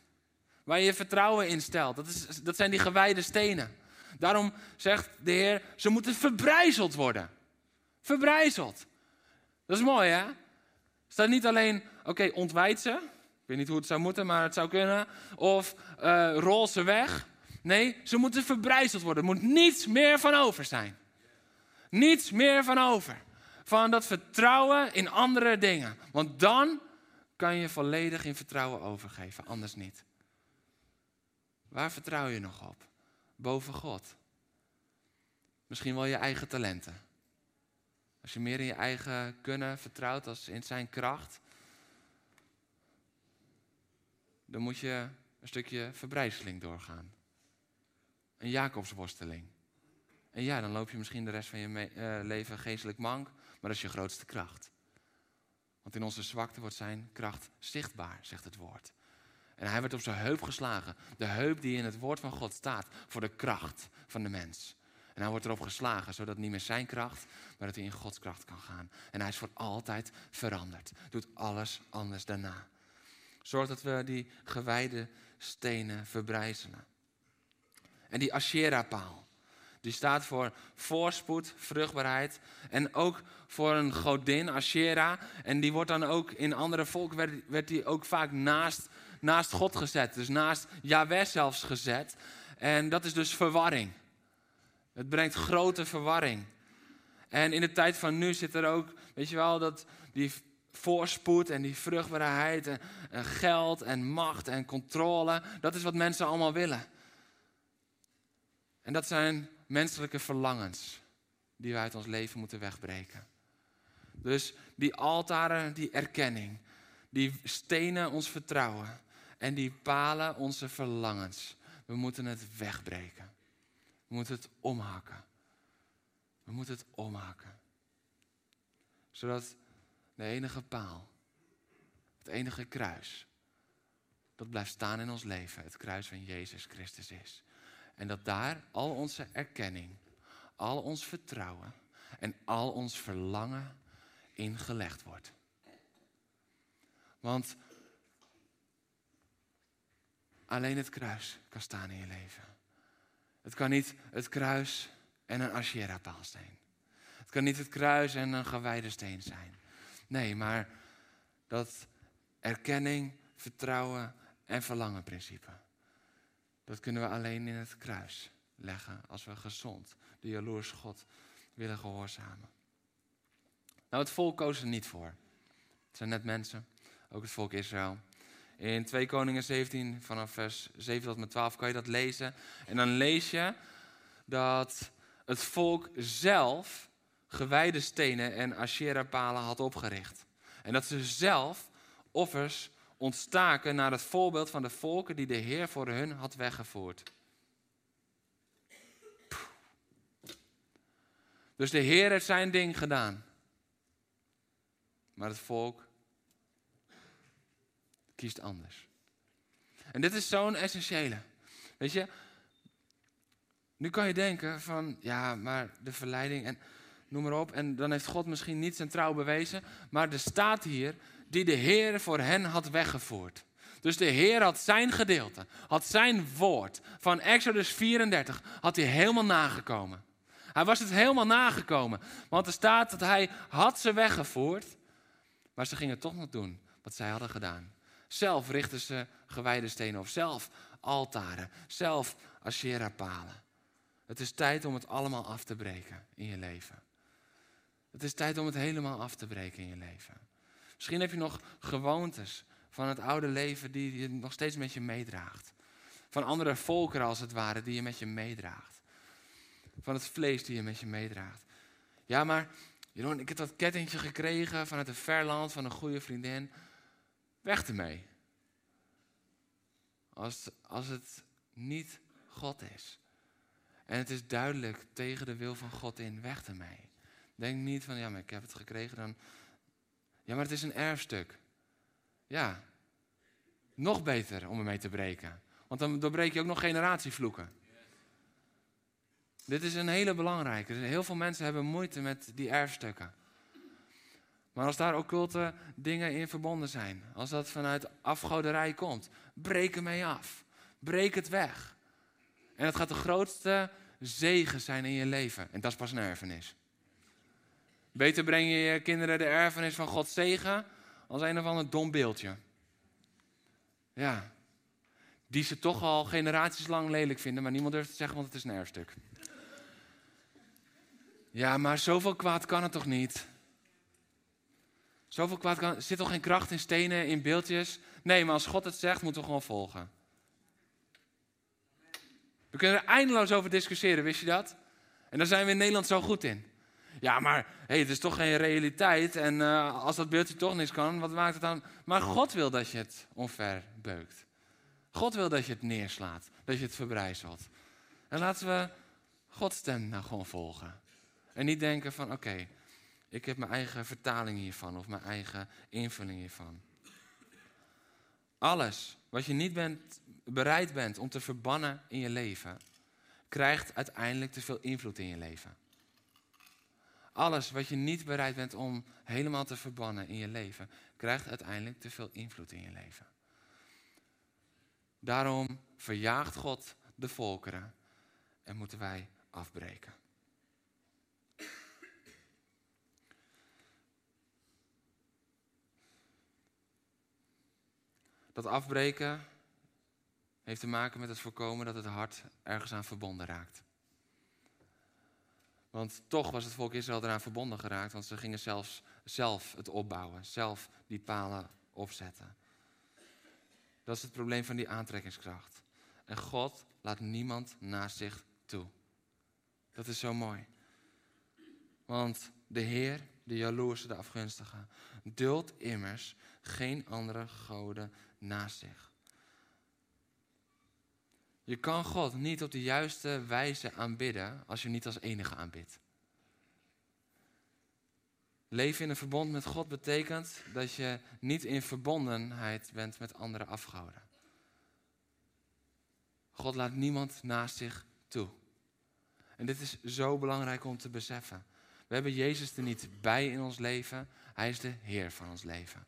Waar je je vertrouwen in stelt. Dat, is, dat zijn die gewijde stenen. Daarom zegt de Heer, ze moeten verbrijzeld worden. Verbrijzeld. Dat is mooi, hè? Staat niet alleen, oké, ontwijd ze. Ik weet niet hoe het zou moeten, maar het zou kunnen. Of uh, rol ze weg. Nee, ze moeten verbrijzeld worden. Er moet niets meer van over zijn. Niets meer van over. Van dat vertrouwen in andere dingen. Want dan kan je volledig in vertrouwen overgeven, anders niet. Waar vertrouw je nog op? Boven God. misschien wel je eigen talenten. Als je meer in je eigen kunnen vertrouwt als in zijn kracht, dan moet je een stukje verbrijzeling doorgaan. Een Jacobsworsteling. En ja, dan loop je misschien de rest van je uh, leven geestelijk mank, maar dat is je grootste kracht. Want in onze zwakte wordt zijn kracht zichtbaar, zegt het woord. En hij werd op zijn heup geslagen. De heup die in het woord van God staat voor de kracht van de mens. En hij wordt erop geslagen, zodat niet meer zijn kracht, maar dat hij in Gods kracht kan gaan. En hij is voor altijd veranderd. Doet alles anders daarna. Zorg dat we die gewijde stenen verbrijzelen. En die Asherah-paal. Die staat voor voorspoed, vruchtbaarheid. En ook voor een godin, Asherah. En die wordt dan ook in andere volken, werd, werd die ook vaak naast, naast God gezet. Dus naast Yahweh zelfs gezet. En dat is dus verwarring. Het brengt grote verwarring. En in de tijd van nu zit er ook, weet je wel, dat die voorspoed en die vruchtbaarheid en, en geld en macht en controle. Dat is wat mensen allemaal willen. En dat zijn menselijke verlangens die we uit ons leven moeten wegbreken. Dus die altaren, die erkenning, die stenen ons vertrouwen en die palen onze verlangens. We moeten het wegbreken. We moeten het omhakken. We moeten het omhakken. Zodat de enige paal, het enige kruis, dat blijft staan in ons leven, het kruis van Jezus Christus is. En dat daar al onze erkenning, al ons vertrouwen en al ons verlangen in gelegd wordt. Want alleen het kruis kan staan in je leven. Het kan niet het kruis en een Asherah-paal zijn. Het kan niet het kruis en een gewijde steen zijn. Nee, maar dat erkenning, vertrouwen en verlangen principe. Dat kunnen we alleen in het kruis leggen als we gezond de jaloers God willen gehoorzamen. Nou, het volk koos er niet voor. Het zijn net mensen, ook het volk Israël. In 2 Koningen 17, vanaf vers 7 tot met 12 kan je dat lezen. En dan lees je dat het volk zelf gewijde stenen en Asherah-palen had opgericht. En dat ze zelf offers ontstaken naar het voorbeeld van de volken die de Heer voor hun had weggevoerd. Dus de Heer heeft zijn ding gedaan. Maar het volk anders. En dit is zo'n essentiële. Weet je, nu kan je denken van, ja, maar de verleiding en noem maar op. En dan heeft God misschien niet zijn trouw bewezen. Maar er staat hier, die de Heer voor hen had weggevoerd. Dus de Heer had zijn gedeelte, had zijn woord van Exodus 34, had hij helemaal nagekomen. Hij was het helemaal nagekomen. Want er staat dat hij had ze weggevoerd, maar ze gingen toch nog doen wat zij hadden gedaan. Zelf richten ze gewijde stenen of zelf altaren, zelf Asherah-palen. Het is tijd om het allemaal af te breken in je leven. Het is tijd om het helemaal af te breken in je leven. Misschien heb je nog gewoontes van het oude leven die je nog steeds met je meedraagt. Van andere volkeren als het ware die je met je meedraagt. Van het vlees die je met je meedraagt. Ja, maar Jeroen, ik heb dat kettingje gekregen vanuit een verland van een goede vriendin. Weg ermee. Als, als het niet God is. En het is duidelijk tegen de wil van God in, weg ermee. Denk niet van, ja, maar ik heb het gekregen, dan... Ja, maar het is een erfstuk. Ja, nog beter om ermee te breken. Want dan doorbreek je ook nog generatievloeken. Dit is een hele belangrijke. Heel veel mensen hebben moeite met die erfstukken. Maar als daar occulte dingen in verbonden zijn, als dat vanuit afgoderij komt, breek ermee af. Breek het weg. En het gaat de grootste zegen zijn in je leven. En dat is pas een erfenis. Beter breng je je kinderen de erfenis van Gods zegen als een of ander dom beeldje. Ja. Die ze toch al generaties lang lelijk vinden, maar niemand durft te zeggen, want het is een erfstuk. Ja, maar zoveel kwaad kan het toch niet? Zoveel kwaad kan. Zit toch geen kracht in stenen, in beeldjes? Nee, maar als God het zegt, moeten we gewoon volgen. We kunnen er eindeloos over discussiëren, wist je dat? En daar zijn we in Nederland zo goed in. Ja, maar het is toch geen realiteit. En uh, als dat beeldje toch niks kan, wat maakt het dan? Maar God wil dat je het omver beukt. God wil dat je het neerslaat, dat je het verbrijzelt. En laten we Gods stem nou gewoon volgen. En niet denken van oké, ik heb mijn eigen vertaling hiervan of mijn eigen invulling hiervan. Alles wat je niet bent, bereid bent om te verbannen in je leven, krijgt uiteindelijk te veel invloed in je leven. Alles wat je niet bereid bent om helemaal te verbannen in je leven, krijgt uiteindelijk te veel invloed in je leven. Daarom verjaagt God de volkeren en moeten wij afbreken. Dat afbreken heeft te maken met het voorkomen dat het hart ergens aan verbonden raakt. Want toch was het volk Israël eraan verbonden geraakt, want ze gingen zelfs zelf het opbouwen, zelf die palen opzetten. Dat is het probleem van die aantrekkingskracht. En God laat niemand naast zich toe. Dat is zo mooi. Want de Heer, de jaloerse, de afgunstige, duldt immers geen andere goden naast zich. Je kan God niet op de juiste wijze aanbidden als je niet als enige aanbidt. Leven in een verbond met God betekent dat je niet in verbondenheid bent met andere afgoden. God laat niemand naast zich toe. En dit is zo belangrijk om te beseffen. We hebben Jezus er niet bij in ons leven. Hij is de Heer van ons leven.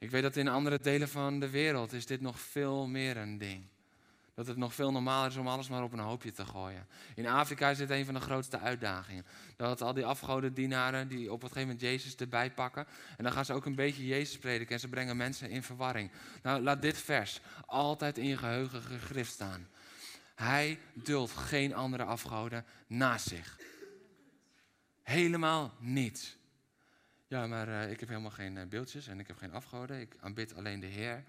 Ik weet dat in andere delen van de wereld is dit nog veel meer een ding. Dat het nog veel normaler is om alles maar op een hoopje te gooien. In Afrika is dit een van de grootste uitdagingen. Dat al die afgodendienaren die op een gegeven moment Jezus erbij pakken. En dan gaan ze ook een beetje Jezus prediken en ze brengen mensen in verwarring. Nou, laat dit vers altijd in je geheugen gegrift staan. Hij duldt geen andere afgoden naast zich. Helemaal niets. Ja, maar uh, ik heb helemaal geen uh, beeldjes en ik heb geen afgoden. Ik aanbid alleen de Heer.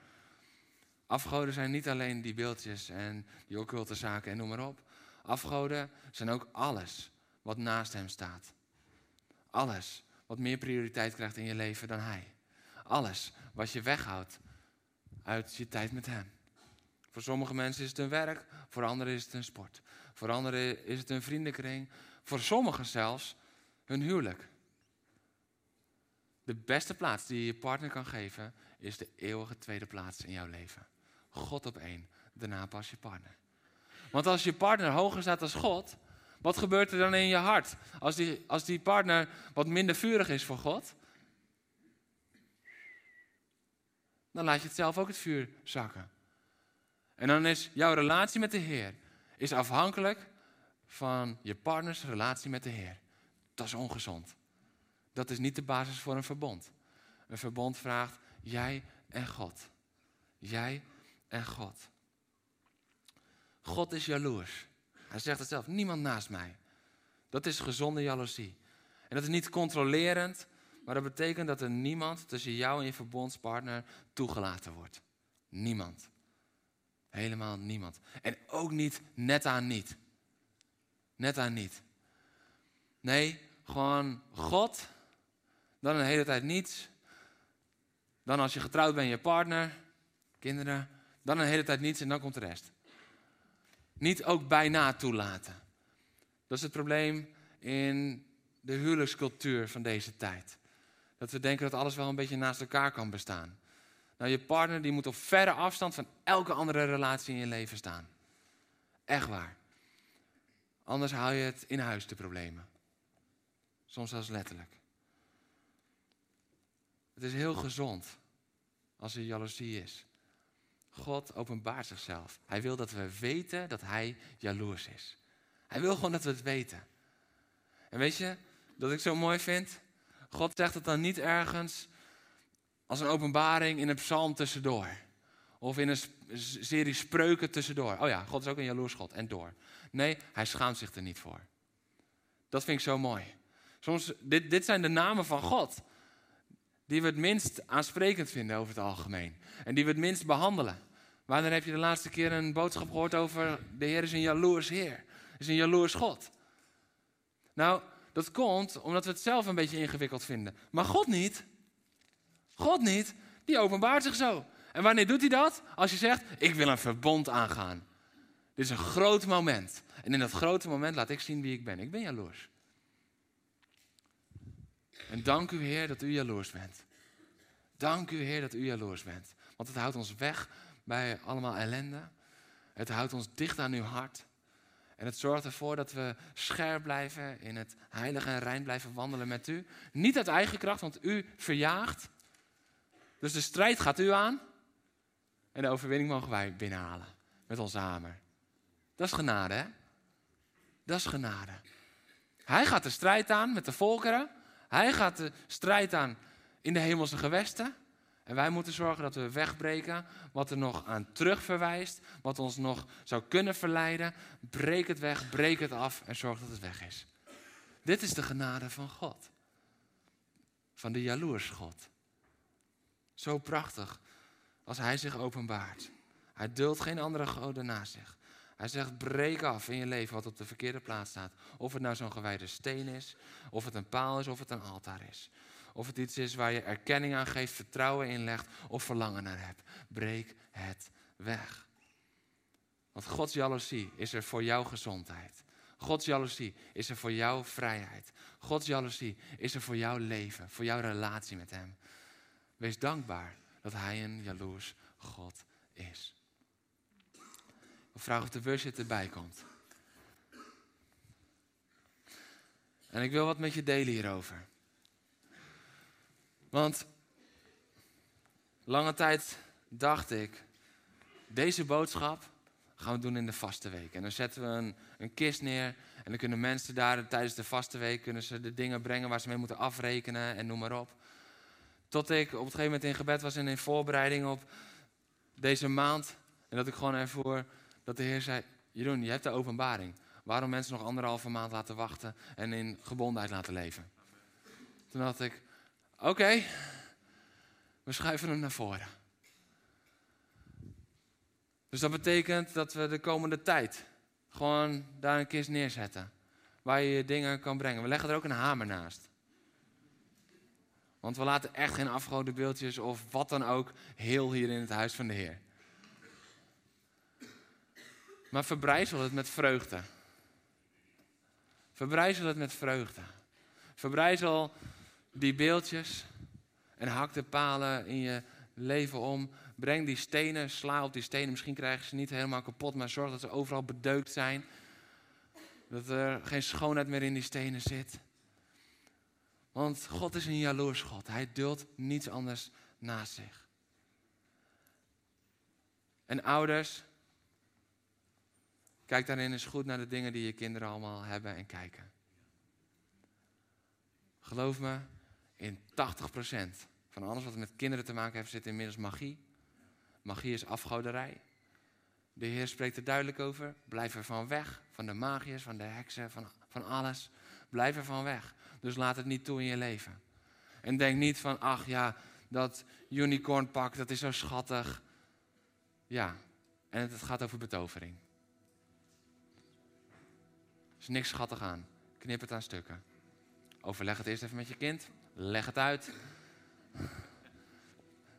Afgoden zijn niet alleen die beeldjes en die occulte zaken en noem maar op. Afgoden zijn ook alles wat naast hem staat. Alles wat meer prioriteit krijgt in je leven dan hij. Alles wat je weghoudt uit je tijd met hem. Voor sommige mensen is het een werk, voor anderen is het een sport. Voor anderen is het een vriendenkring. Voor sommigen zelfs hun huwelijk. De beste plaats die je je partner kan geven is de eeuwige tweede plaats in jouw leven. God op één, daarna pas je partner. Want als je partner hoger staat als God, wat gebeurt er dan in je hart? Als die, als die partner wat minder vurig is voor God, dan laat je het zelf ook het vuur zakken. En dan is jouw relatie met de Heer is afhankelijk van je partners relatie met de Heer. Dat is ongezond. Dat is niet de basis voor een verbond. Een verbond vraagt jij en God. Jij en God. God is jaloers. Hij zegt het zelf, niemand naast mij. Dat is gezonde jaloezie. En dat is niet controlerend, maar dat betekent dat er niemand tussen jou en je verbondspartner toegelaten wordt. Niemand. Helemaal niemand. En ook niet net aan niet. Net aan niet. Nee, gewoon God, dan een hele tijd niets. Dan als je getrouwd bent, je partner, kinderen, dan een hele tijd niets en dan komt de rest. Niet ook bijna toelaten. Dat is het probleem in de huwelijkscultuur van deze tijd. Dat we denken dat alles wel een beetje naast elkaar kan bestaan. Nou, je partner die moet op verre afstand van elke andere relatie in je leven staan. Echt waar. Anders haal je het in huis de problemen. Soms zelfs letterlijk. Het is heel gezond als er jaloezie is. God openbaart zichzelf. Hij wil dat we weten dat hij jaloers is. Hij wil gewoon dat we het weten. En weet je, dat ik zo mooi vind? God zegt het dan niet ergens als een openbaring in een psalm tussendoor. Of in een serie spreuken tussendoor. Oh ja, God is ook een jaloers God en door. Nee, hij schaamt zich er niet voor. Dat vind ik zo mooi. Soms, dit, dit zijn de namen van God. Die we het minst aansprekend vinden over het algemeen. En die we het minst behandelen. Wanneer heb je de laatste keer een boodschap gehoord over de Heer is een jaloers Heer, is een jaloers God? Nou, dat komt omdat we het zelf een beetje ingewikkeld vinden. Maar God niet. God niet. Die openbaart zich zo. En wanneer doet hij dat? Als je zegt, ik wil een verbond aangaan. Dit is een groot moment. En in dat grote moment laat ik zien wie ik ben. Ik ben jaloers. En dank u Heer dat u jaloers bent. Dank u Heer dat u jaloers bent. Want het houdt ons weg bij allemaal ellende. Het houdt ons dicht aan uw hart. En het zorgt ervoor dat we scherp blijven in het heilige en rein blijven wandelen met u. Niet uit eigen kracht, want u verjaagt. Dus de strijd gaat u aan. En de overwinning mogen wij binnenhalen met onze hamer. Dat is genade, hè? Dat is genade. Hij gaat de strijd aan met de volkeren. Hij gaat de strijd aan in de hemelse gewesten. En wij moeten zorgen dat we wegbreken wat er nog aan terug verwijst, wat ons nog zou kunnen verleiden. Breek het weg, breek het af en zorg dat het weg is. Dit is de genade van God. Van de jaloers God. Zo prachtig als Hij zich openbaart. Hij duldt geen andere goden naast zich. Hij zegt, breek af in je leven wat op de verkeerde plaats staat. Of het nou zo'n gewijde steen is, of het een paal is, of het een altaar is. Of het iets is waar je erkenning aan geeft, vertrouwen in legt of verlangen naar hebt. Breek het weg. Want Gods jaloezie is er voor jouw gezondheid. Gods jaloezie is er voor jouw vrijheid. Gods jaloezie is er voor jouw leven, voor jouw relatie met Hem. Wees dankbaar dat Hij een jaloers God is. Ik vraag of de worship erbij komt. En ik wil wat met je delen hierover. Want lange tijd dacht ik, deze boodschap gaan we doen in de vaste week. En dan zetten we een, een kist neer en dan kunnen mensen daar tijdens de vaste week kunnen ze de dingen brengen waar ze mee moeten afrekenen en noem maar op. Tot ik op het gegeven moment in gebed was en in voorbereiding op deze maand. En dat ik gewoon ervoor dat de Heer zei, Jeroen, je hebt de openbaring. Waarom mensen nog anderhalve maand laten wachten en in gebondenheid laten leven? Toen had ik, Oké, we schuiven hem naar voren. Dus dat betekent dat we de komende tijd gewoon daar een kist neerzetten. Waar je je dingen kan brengen. We leggen er ook een hamer naast. Want we laten echt geen afgoden beeldjes of wat dan ook heel hier in het huis van de Heer. Maar verbrijzel het met vreugde. Verbrijzel het met vreugde. Verbrijzel die beeldjes en hak de palen in je leven om. Breng die stenen, sla op die stenen. Misschien krijgen ze niet helemaal kapot, maar zorg dat ze overal bedeukt zijn. Dat er geen schoonheid meer in die stenen zit. Want God is een jaloers God. Hij duldt niets anders naast zich. En ouders, kijk daarin eens goed naar de dingen die je kinderen allemaal hebben en kijken. Geloof me, in 80% van alles wat met kinderen te maken heeft, zit inmiddels magie. Magie is afgoderij. De Heer spreekt er duidelijk over. Blijf er van weg. Van de magiërs, van de heksen, van, van alles. Blijf er van weg. Dus laat het niet toe in je leven. En denk niet van, ach ja, dat unicornpak, dat is zo schattig. Ja, en het gaat over betovering. Is niks schattig aan. Knip het aan stukken. Overleg het eerst even met je kind. Leg het uit.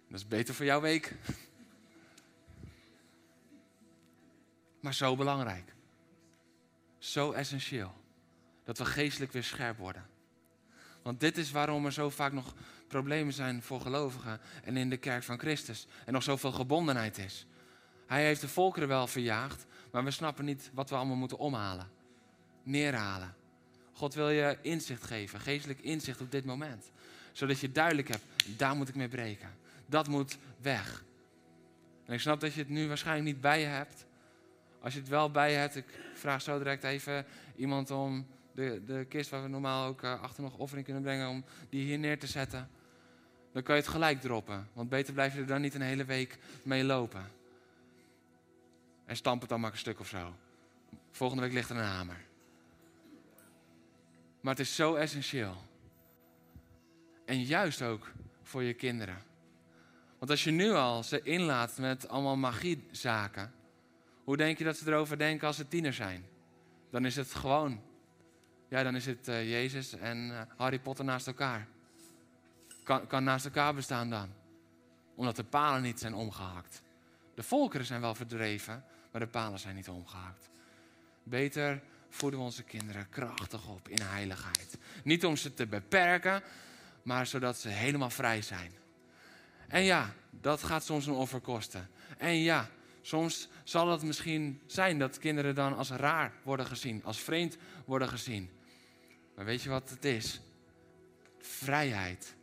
Dat is beter voor jouw week. Maar zo belangrijk. Zo essentieel. Dat we geestelijk weer scherp worden. Want dit is waarom er zo vaak nog problemen zijn voor gelovigen en in de kerk van Christus. En nog zoveel gebondenheid is. Hij heeft de volkeren wel verjaagd, maar we snappen niet wat we allemaal moeten omhalen. Neerhalen. God wil je inzicht geven, geestelijk inzicht op dit moment. Zodat je duidelijk hebt, daar moet ik mee breken. Dat moet weg. En ik snap dat je het nu waarschijnlijk niet bij je hebt. Als je het wel bij je hebt, ik vraag zo direct even iemand om de, de kist waar we normaal ook uh, achter nog offering kunnen brengen, om die hier neer te zetten. Dan kan je het gelijk droppen. Want beter blijf je er dan niet een hele week mee lopen. En stamp het dan maar een stuk of zo. Volgende week ligt er een hamer. Maar het is zo essentieel. En juist ook voor je kinderen. Want als je nu al ze inlaat met allemaal magiezaken, hoe denk je dat ze erover denken als ze tiener zijn? Dan is het gewoon, ja, dan is het uh, Jezus en uh, Harry Potter naast elkaar. Kan, kan naast elkaar bestaan dan. Omdat de palen niet zijn omgehakt. De volkeren zijn wel verdreven, maar de palen zijn niet omgehakt. Beter voeden we onze kinderen krachtig op in heiligheid. Niet om ze te beperken, maar zodat ze helemaal vrij zijn. En ja, dat gaat soms een offer kosten. En ja, soms zal het misschien zijn dat kinderen dan als raar worden gezien, als vreemd worden gezien. Maar weet je wat het is? Vrijheid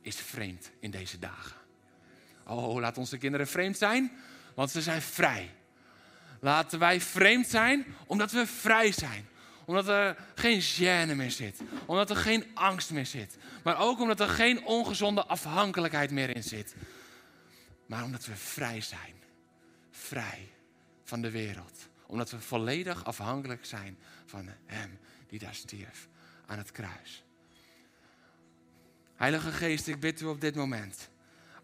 is vreemd in deze dagen. Oh, laat onze kinderen vreemd zijn, want ze zijn vrij. Laten wij vreemd zijn, omdat we vrij zijn. Omdat er geen gêne meer zit. Omdat er geen angst meer zit. Maar ook omdat er geen ongezonde afhankelijkheid meer in zit. Maar omdat we vrij zijn. Vrij van de wereld. Omdat we volledig afhankelijk zijn van Hem die daar stierf aan het kruis. Heilige Geest, ik bid u op dit moment.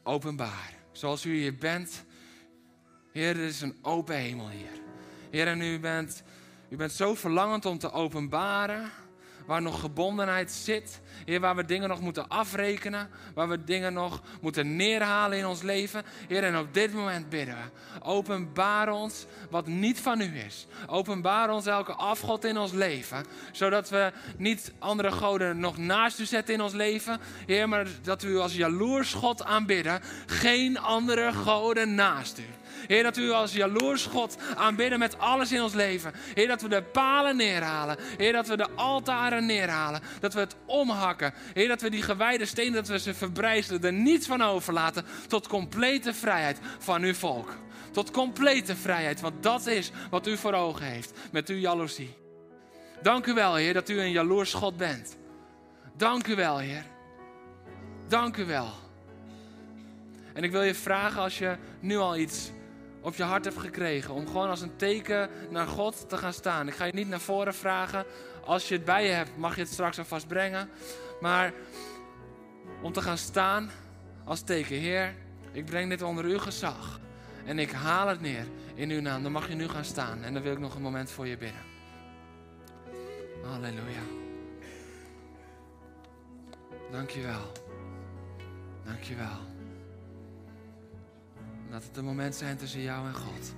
Openbaar. Zoals u hier bent. Heer, er is een open hemel hier. Heer, en u bent, u bent zo verlangend om te openbaren waar nog gebondenheid zit. Heer, waar we dingen nog moeten afrekenen. Waar we dingen nog moeten neerhalen in ons leven. Heer, en op dit moment bidden we. Openbaar ons wat niet van u is. Openbaar ons elke afgod in ons leven. Zodat we niet andere goden nog naast u zetten in ons leven. Heer, maar dat we u als jaloers God aanbidden. Geen andere goden naast u. Heer, dat u als jaloers God aanbidden met alles in ons leven. Heer, dat we de palen neerhalen. Heer, dat we de altaren neerhalen. Dat we het omhakken. Heer, dat we die gewijde stenen, dat we ze verbrijzelen. Er niets van overlaten. Tot complete vrijheid van uw volk. Tot complete vrijheid. Want dat is wat u voor ogen heeft met uw jaloezie. Dank u wel, Heer, dat u een jaloers God bent. Dank u wel, Heer. Dank u wel. En ik wil je vragen als je nu al iets op je hart hebt gekregen. Om gewoon als een teken naar God te gaan staan. Ik ga je niet naar voren vragen. Als je het bij je hebt, mag je het straks alvast brengen. Maar om te gaan staan als teken. Heer, ik breng dit onder uw gezag. En ik haal het neer in uw naam. Dan mag je nu gaan staan. En dan wil ik nog een moment voor je bidden. Halleluja. Dank je Laat het een moment zijn tussen jou en God.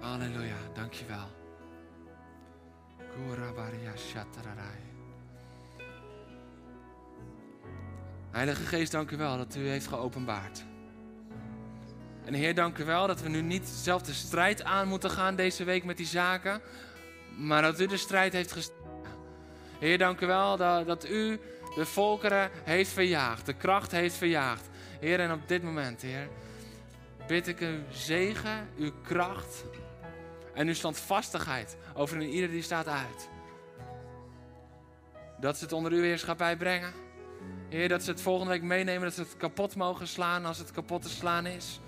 Halleluja, dankjewel. Heilige Geest, dank u wel dat u heeft geopenbaard. En Heer, dank u wel dat we nu niet zelf de strijd aan moeten gaan deze week met die zaken, maar dat u de strijd heeft gestreden. Heer, dank u wel dat, dat u de volkeren heeft verjaagd, de kracht heeft verjaagd. Heer, en op dit moment, Heer, bid ik uw zegen, uw kracht en uw standvastigheid over ieder die staat uit. Dat ze het onder uw heerschappij brengen. Heer, dat ze het volgende week meenemen, dat ze het kapot mogen slaan als het kapot te slaan is.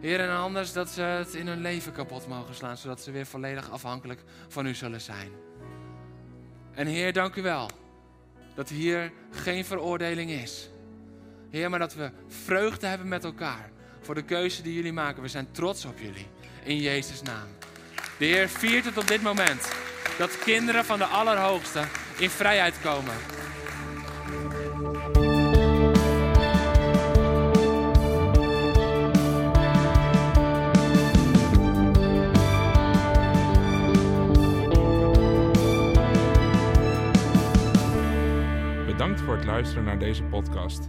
Heer, en anders dat ze het in hun leven kapot mogen slaan, zodat ze weer volledig afhankelijk van u zullen zijn. En Heer, dank u wel dat hier geen veroordeling is. Heer, maar dat we vreugde hebben met elkaar voor de keuze die jullie maken. We zijn trots op jullie. In Jezus' naam. De Heer viert het op dit moment. Dat kinderen van de Allerhoogste in vrijheid komen. Bedankt voor het luisteren naar deze podcast.